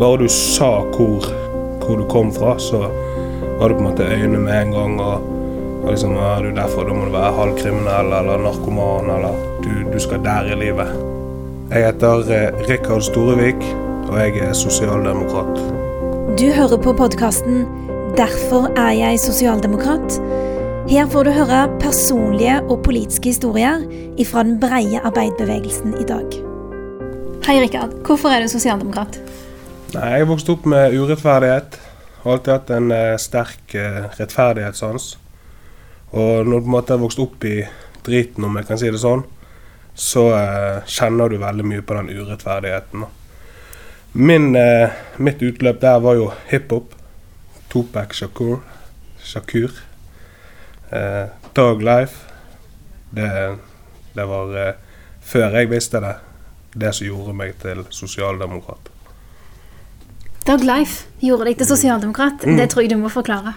Bare du sa hvor, hvor du kom fra, så var det på en måte øynene med en gang. Og, og liksom, ja, du er derfor da må du være halvkriminell eller narkoman eller du, du skal der i livet. Jeg heter eh, Rikard Storevik, og jeg er sosialdemokrat. Du hører på podkasten 'Derfor er jeg sosialdemokrat'. Her får du høre personlige og politiske historier fra den breie arbeiderbevegelsen i dag. Hei, Rikard. Hvorfor er du sosialdemokrat? Nei, Jeg vokste opp med urettferdighet. Har alltid hatt en eh, sterk eh, rettferdighetssans. Og når du på en måte har vokst opp i driten, om jeg kan si det sånn, så eh, kjenner du veldig mye på den urettferdigheten. Min, eh, mitt utløp der var jo hiphop. Tupac Shakur. Shakur. Eh, Dog Life. Det, det var eh, før jeg visste det, det som gjorde meg til sosialdemokrat. Dog Life gjorde deg til sosialdemokrat. Mm. Det tror jeg du må forklare.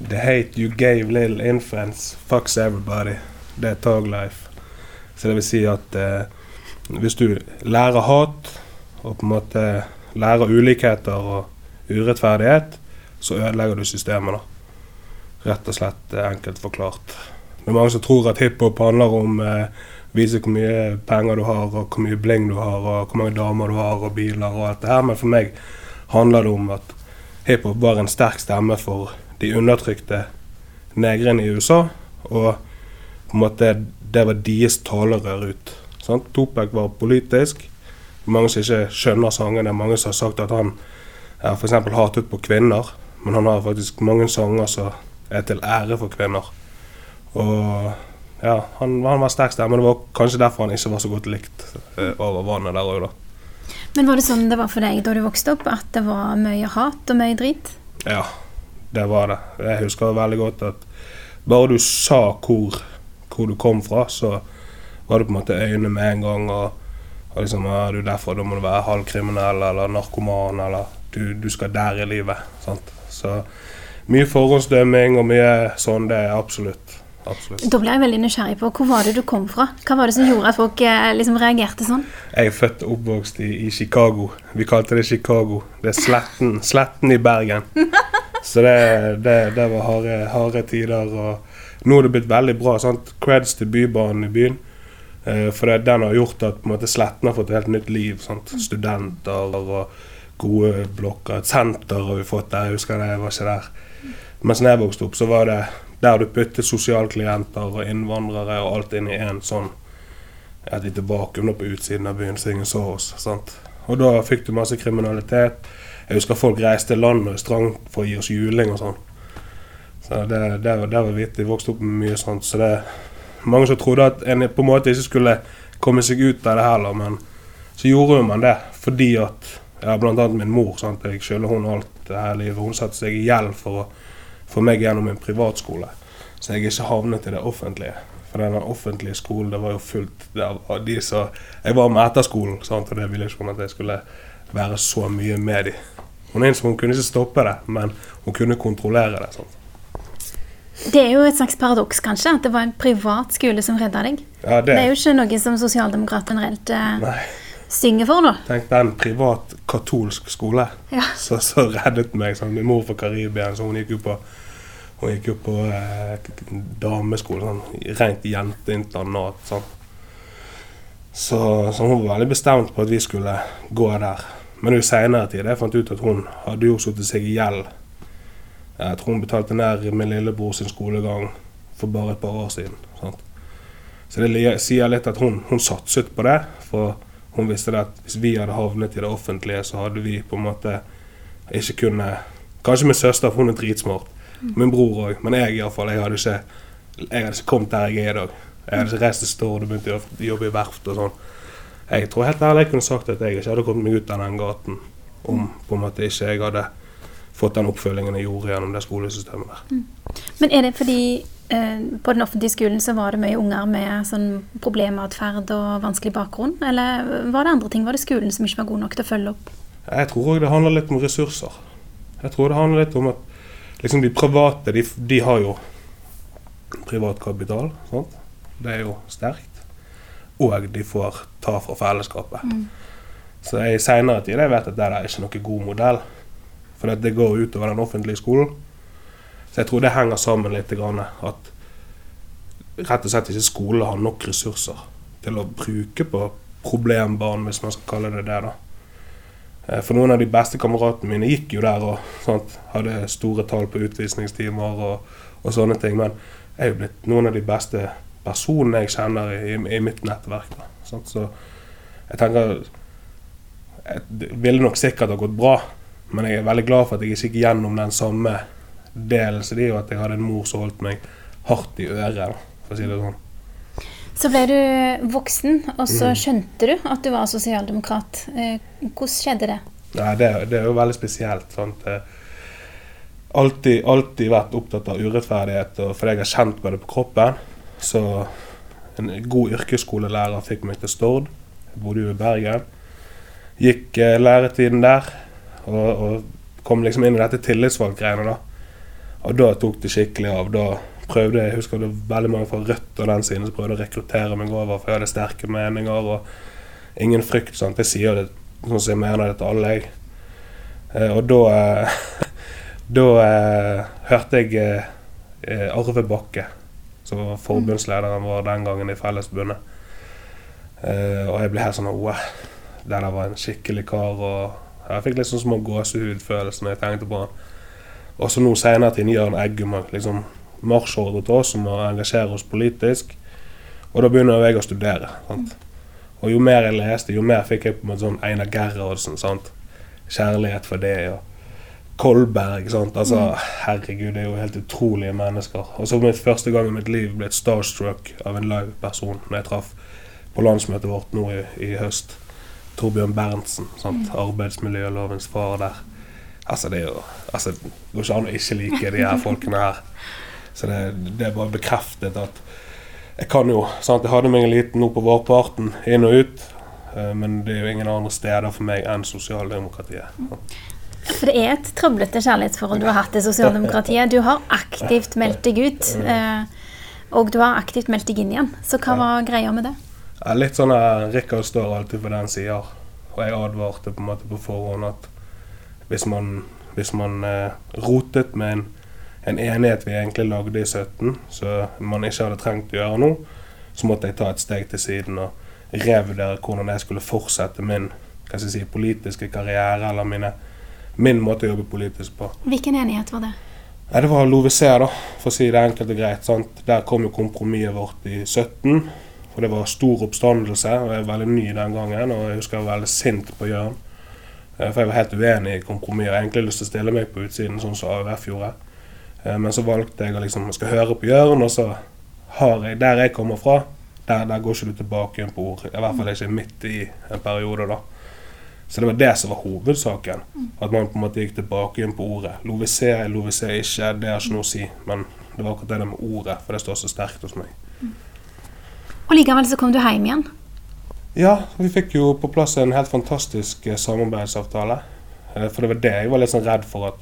The hate you gave little infants fucks everybody. Det er Dog Life. Så det vil si at eh, hvis du lærer hat, og på en måte lærer ulikheter og urettferdighet, så ødelegger du systemet, da. Rett og slett eh, enkelt forklart. Det er mange som tror at hiphop handler om eh, vise hvor mye penger du har, og hvor mye bling du har, og hvor mange damer du har, og biler og alt det her, men for meg handler det om at hiphop var en sterk stemme for de undertrykte negrene i USA, og på en måte det var deres talerør ut. Sant? Tupac var politisk. Mange som ikke skjønner sangene. Mange som har sagt at han er f.eks. hatet på kvinner, men han har faktisk mange sanger som er til ære for kvinner. Og ja, han, han var sterk stemme. Det var kanskje derfor han ikke var så godt likt eh, over vannet der òg, da. Men var det sånn det var for deg da du vokste opp, at det var mye hat og mye drit? Ja, det var det. Jeg husker veldig godt at bare du sa hvor, hvor du kom fra, så var det på en måte øynene med en gang. Og, og liksom, ja, du er derfor da må du være halvkriminell eller narkoman eller du, du skal der i livet. Sant? Så mye forhåndsdømming og mye sånn, det er absolutt. Absolutt. Da ble jeg veldig nysgjerrig på hvor var det du kom fra? Hva var det som gjorde at folk eh, liksom reagerte sånn? Jeg er født og oppvokst i, i Chicago. Vi kalte det Chicago. Det er Sletten, sletten i Bergen. Så det, det, det var harde, harde tider. Og nå er det blitt veldig bra. Sant? Creds til Bybanen i byen. Eh, for det, den har gjort at måte, Sletten har fått et helt nytt liv. Sant? Studenter og gode blokker. Et senter har vi fått der. Jeg husker det, jeg var ikke der. Mens jeg vokste opp, så var det der du puttet sosialklienter og innvandrere og alt inn i en sånn et lite vakuum på utsiden av byen så ingen så oss. sant? Og da fikk du masse kriminalitet. Jeg husker folk reiste land og strand for å gi oss juling og sånn. Så det, det, det var vittig. Jeg vokste opp med mye sånt. Så det mange som trodde at en på en måte ikke skulle komme seg ut av det heller, men så gjorde man det fordi at ja, Blant annet min mor. sant? Jeg skylder hun alt det her livet. Hun satte seg i gjeld for å få meg gjennom en privatskole. Så jeg ikke havnet i det offentlige. For den offentlige skolen det var jo fullt av de som Jeg var med etterskolen, sant? og det ville ikke hun at jeg skulle være så mye med de. Hun innså hun kunne ikke stoppe det, men hun kunne kontrollere det. sant? Det er jo et slags paradoks, kanskje, at det var en privat skole som redda deg. Ja, Det er jo ikke noe som sosialdemokrat generelt eh, Nei. Synger for, da. Tenk den en privat katolsk skole Ja. som så reddet meg. Sånn. Min mor fra Karibia, så hun gikk jo på hun gikk jo på eh, dameskole. Sånn, rent jenteinternat. Sånn. Så, så hun var veldig bestemt på at vi skulle gå der. Men i seinere tid jeg fant ut at hun hadde jo satt seg i gjeld. Jeg tror hun betalte ned min lillebror sin skolegang for bare et par år siden. Sant? Så det sier litt at hun, hun satset på det. For hun visste det at hvis vi hadde havnet i det offentlige, så hadde vi på en måte ikke kunnet Kanskje min søster, for hun er dritsmart. Min bror òg. Men jeg iallfall. Jeg hadde ikke jeg hadde ikke kommet der jeg er i dag. Jeg hadde ikke reist til Stord og begynt å jobbe i verft og sånn. Jeg tror helt ærlig jeg kunne sagt at jeg ikke hadde kommet meg ut av den gaten om på en måte ikke jeg hadde fått den oppfølgingen jeg gjorde gjennom det skolesystemet der. Men er det fordi på den offentlige skolen så var det mye unger med sånn problematferd og vanskelig bakgrunn? Eller var det andre ting? Var det skolen som ikke var god nok til å følge opp? Jeg tror òg det handler litt om ressurser. Jeg tror det handler litt om at liksom de private de, de har jo privat kapital. Sant? Det er jo sterkt. Og de får ta fra fellesskapet. Så i seinere tid jeg vet at det der er ikke noe god modell. For det går utover den offentlige skolen. Så jeg tror det henger sammen litt. At rett og slett ikke skolen har nok ressurser til å bruke på problembarn, hvis man skal kalle det det. da. Eh, for noen av de beste kameratene mine gikk jo der og sant? hadde store tall på utvisningstimer og, og, sånne ting. Men jeg er jo blitt noen av de beste personene jeg kjenner i, i, mitt nettverk. Da, så jeg tenker Det ville nok sikkert ha gått bra, men jeg er veldig glad for at jeg ikke gikk gjennom den samme delen det er jo at jeg hadde en mor som holdt meg hardt i øret, for å si det sånn. Så ble du voksen, og så mm. skjønte du at du var sosialdemokrat. Eh, hvordan skjedde det? Nei, det, det, er jo veldig spesielt. Sant? Altid, alltid vært opptatt av urettferdighet, og fordi jeg har kjent på det på kroppen. Så en god yrkesskolelærer fikk meg til Stord. Jeg bodde jo i Bergen. Gikk eh, læretiden der, og, og kom liksom inn i dette tillitsvalggreiene. da. Og da tok det skikkelig av. Da prøvde jeg husker det veldig mange fra Rødt og den siden som prøvde å rekruttere meg over, for jeg hadde sterke meninger og ingen frykt. Sant? Jeg sier det sånn som jeg mener det til alle, jeg. Eh, og da eh, Da eh, hørte jeg Arve Bakke, som var forbundslederen vår den gangen i Fellesbundet. Og jeg ble helt sånn Wow, det der var en skikkelig kar. Og jeg fikk litt sånn små gåsehudfølelser når jeg tenkte på han. Og så nå senere til Jørn Eggum liksom marsjordre til oss om å engasjere oss politisk. Og da begynner jeg å studere. Sant? Og jo mer jeg leste, jo mer fikk jeg på en måte sånn Einar Gerhardsen. Sant? Kjærlighet for det. og Kolberg. Sant? Altså, mm. Herregud, det er jo helt utrolige mennesker. Og så mitt første gang i mitt liv ble et starstruck av en live person når jeg traff på landsmøtet vårt nå i, i høst. Torbjørn Berntsen. Sant? Mm. Arbeidsmiljølovens far der. Altså, det er jo altså, Det går ikke an å ikke like de her folkene her. Så det, det er bare bekreftet at jeg kan jo sant? Jeg hadde meg en liten nå på vårparten, inn og ut. Eh, men det er jo ingen andre steder for meg enn sosialdemokratiet. For det er et trøblete kjærlighetsforhold du har hatt til sosialdemokratiet. Du har aktivt meldt deg ut, eh, og du har aktivt meldt deg inn igjen. Så hva var greia med det? Litt sånn at Rikard står alltid på den sida, og jeg advarte på en måte på forhånd at hvis man, hvis man eh, rotet med en en enighet vi egentlig lagde i 17, så man ikke hadde trengt å gjøre noe, så måtte jeg ta et steg til siden og revurdere hvordan jeg skulle fortsette min hva skal jeg si, politiske karriere, eller mine, min måte å jobbe politisk på. Hvilken enighet var det? Ja, det var LoVC, da, for å si det enkelt og greit. Sant? Der kom jo kompromisset vårt i 17. For det var stor oppstandelse, og jeg er veldig ny den gangen. Og jeg husker jeg var veldig sint på Jørn. Eh, for jeg var helt uenig i kompromisset. Jeg har egentlig lyst til å stille meg på utsiden, sånn som AUF gjorde. Eh, men så valgte jeg å liksom, skal høre på Jørn, og så har jeg Der jeg kommer fra, der, der går ikke du tilbake igjen på ord. I hvert fall ikke midt i en periode, da. Så det var det som var hovedsaken. At man på en måte gikk tilbake igjen på ordet. Lovise, lovise ikke, det har ikke noe å si. Men det var akkurat det med ordet, for det står så sterkt hos meg. Og likevel så kom du hjem igjen? Ja, vi fikk jo på plass en helt fantastisk eh, samarbeidsavtale. Eh, for det var det jeg var litt sånn redd for at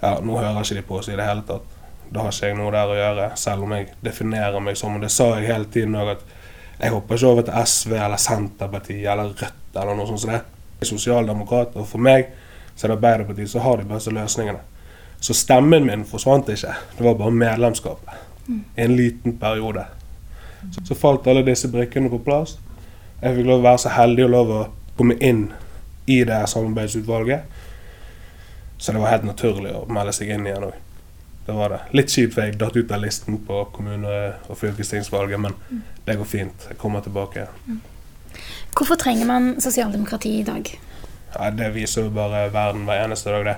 ja, nå hører ikke de på oss i det hele tatt. Da har ikke jeg noe der å gjøre, selv om jeg definerer meg som Og det sa jeg hele tiden òg, at jeg hopper ikke over til SV eller Senterpartiet eller Rødt eller noe sånt som det. Jeg er sosialdemokrat, og for meg så er det Arbeiderpartiet som har de beste løsningene. Så stemmen min forsvant ikke. Det var bare medlemskapet. I en liten periode. Så, så falt alle disse brikkene på plass. Jeg fikk lov å være så heldig og lov å komme inn i det samarbeidsutvalget. Så det var helt naturlig å melde seg inn igjen òg. Det var det. Litt kjipt, for jeg datt ut av listen på kommune- og fylkestingsvalget, men mm. det går fint. Jeg kommer tilbake. Mm. Hvorfor trenger man sosialdemokrati i dag? Ja, det viser jo bare verden hver eneste dag, det.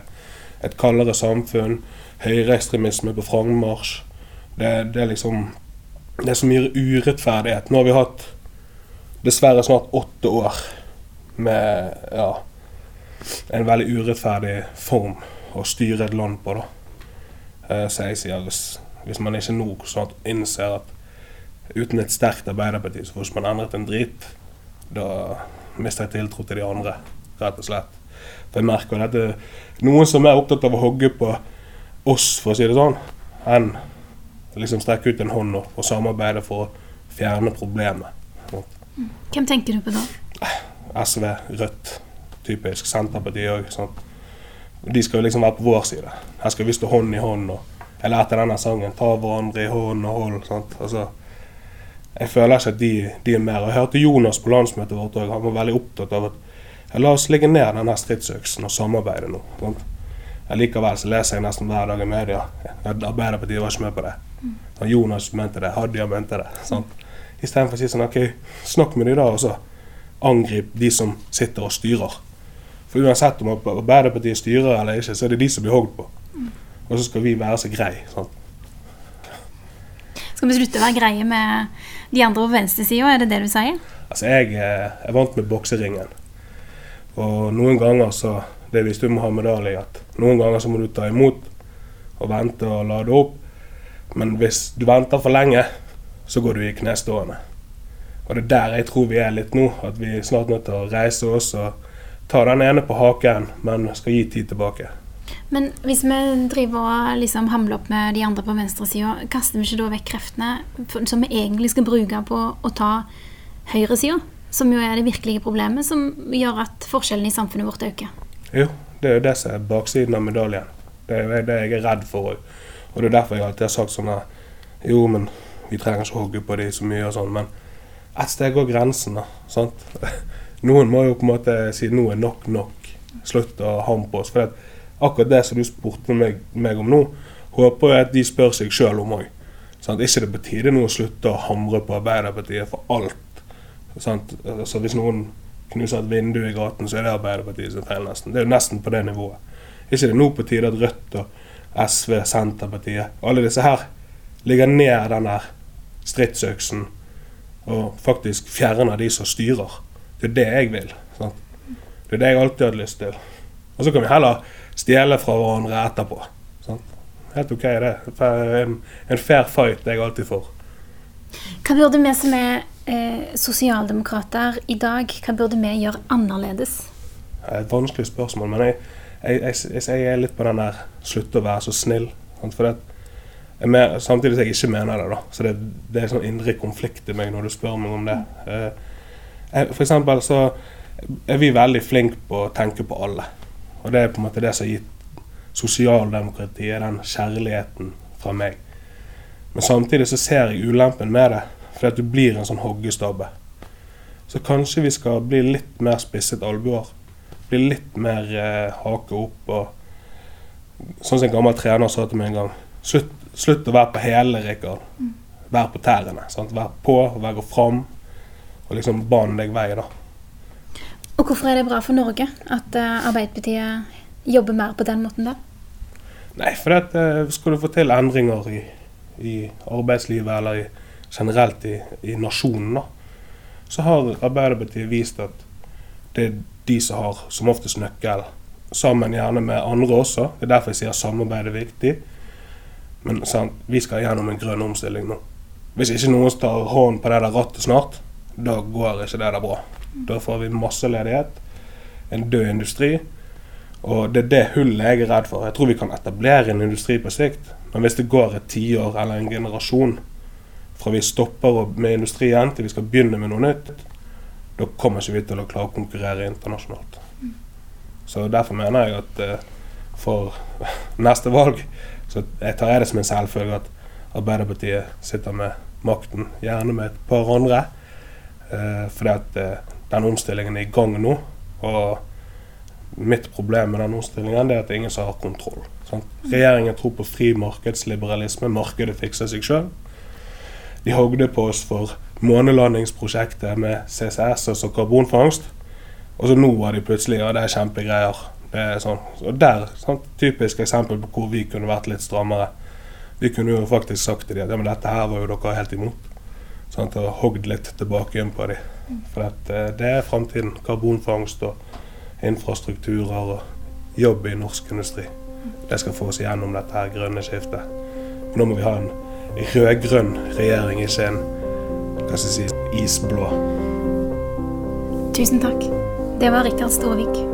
Et kaldere samfunn, høyreekstremisme på frammarsj. Det, det, er liksom Det er så mye urettferdighet. Nå har vi hatt dessverre snart åtte år med ja, en veldig urettferdig form å styre et land på. da. Eh, så jeg sier hvis, hvis man ikke nå snart innser at uten et sterkt Arbeiderparti så får man endret en drit, da mister jeg tiltro til de andre, rett og slett. For jeg merker at det er noen som er opptatt av å hogge på oss, for å si det sånn, enn liksom strekke ut en hånd og, og samarbeide for å fjerne problemet. Hvem tenker du på da? SV, Rødt, typisk Senterpartiet òg. De skal jo liksom være på vår side. Her skal vi stå hånd i hånd. og Jeg lærte denne sangen 'Ta hverandre i hånd og hold'. Sant? Altså, jeg føler ikke at de, de, er mer. Jeg hørte Jonas på landsmøtet vårt òg. Han var veldig opptatt av at la oss legge ned denne stridsøksen og samarbeide nå. Sant? Likevel så leser jeg nesten hver dag i media Arbeiderpartiet var ikke med på det. Mm. Jonas mente det, Hadia mente det. sant? Istedenfor å si sånn OK, snakk med de da, og så angrip de som sitter og styrer. For uansett om Arbeiderpartiet styrer eller ikke, så er det de som blir hogd på. Mm. Og så skal vi være så greie. Sånn. Skal vi slutte å være greie med de andre på venstresida, er det det du sier? Altså, jeg eh, er vant med bokseringen. Og noen ganger så Det visste du Mohammed Ali, at noen ganger så må du ta imot og vente og lade opp. Men hvis du venter for lenge, så går du i knestående. Og det er der jeg tror vi er litt nå. At vi snart nødt til å reise oss og ta den ene på haken, men skal gi tid tilbake. Men hvis vi driver og liksom hamler opp med de andre på venstresida, kaster vi ikke da vekk kreftene som vi egentlig skal bruke på å ta høyresida? Som jo er det virkelige problemet, som gjør at forskjellene i samfunnet vårt øker. Jo, det er jo det som er baksiden av medaljen. Det er det jeg er redd for òg. Og det er derfor jeg alltid har sagt sånn her Jo, men vi trenger ikke hogge på de så mye og sånn. men et sted går grensen. da, sant? Noen må jo på en måte si nå er nok nok. Slutt å hampe oss. For akkurat det som du spurte meg, meg om nå, håper jeg at de spør seg sjøl om òg. Ikke det på tide nå å slutte å hamre på Arbeiderpartiet for alt. Sant? Altså, hvis noen knuser et vindu i gaten, så er det Arbeiderpartiet sin feil. nesten. Det er jo nesten på det nivået. ikke det nå på tide at Rødt og SV, Senterpartiet, alle disse her ligger ned den der stridsøksen og faktisk fjerne de som styrer. Det er det jeg vil. Sant? Det er det jeg alltid hadde lyst til. Og så kan vi heller stjele fra hverandre etterpå. Sant? Helt OK, det. En, en fair fight er jeg alltid for. Hva burde vi som er eh, sosialdemokrater i dag, hva burde vi gjøre annerledes? Det er et vanskelig spørsmål, men jeg, jeg, jeg, jeg er litt på den der slutte å være så snill. Sant? For det, Mener, samtidig som jeg ikke mener det. da. Så det, det er sånn indre konflikt i meg når du spør meg om det. Eh, for eksempel så er vi veldig flinke på å tenke på alle. Og det er på en måte det som har gitt sosialdemokratiet den kjærligheten fra meg. Men samtidig så ser jeg ulempen med det, fordi at du blir en sånn hoggestabbe. Så kanskje vi skal bli litt mer spisset albuer. Bli litt mer eh, hake opp og Sånn som en gammel trener sa til meg en gang. Slutt Slutt å være på hæle, Rikard. Vær på tærne. Sant? Vær på, vær gå fram. Og liksom ban deg vei, da. Og hvorfor er det bra for Norge at uh, Arbeiderpartiet jobber mer på den måten der? Nei, for det, uh, skal du få til endringer i, i arbeidslivet eller i, generelt i, i nasjonen, da, så har Arbeiderpartiet vist at det er de som har som oftest nøkkel. Sammen gjerne med andre også. Det er derfor jeg sier samarbeid er viktig. Men sant, vi skal gjennom en grønn omstilling nå. Hvis ikke noen tar hånd på det der rattet snart, da går ikke det der bra. Da får vi masseledighet, en død industri. Og det er det hullet jeg er redd for. Jeg tror vi kan etablere en industri på sikt. Men hvis det går et tiår eller en generasjon fra vi stopper med industrien til vi skal begynne med noe nytt, da kommer ikke vi til å klare å konkurrere internasjonalt. Så derfor mener jeg at eh, for neste valg så jeg tar det som en selvfølge at Arbeiderpartiet sitter med makten, gjerne med et par andre. Eh, fordi at eh, den omstillingen er i gang nå. Og mitt problem med den omstillingen er at det er ingen som har kontroll. Sant? Regjeringen tror på fri markedsliberalisme. Markedet fikser seg sjøl. De hogde på oss for månelandingsprosjektet med CCS, altså karbonfangst. Og så nå var de plutselig ja, det er kjempegreier. Eh, sånn. Og der, sånn, Typisk eksempel på hvor vi kunne vært litt strammere. Vi kunne jo faktisk sagt til dem at ja, men dette her var jo dere helt imot. Sånn, og hogd litt tilbake inn på dem. For at, eh, det er framtiden. Karbonfangst og infrastrukturer og jobb i norsk industri. Det skal få oss gjennom dette her grønne skiftet. Nå må vi ha en rød-grønn regjering, ikke en hva skal jeg si, isblå. Tusen takk. Det var Rikard Storvik.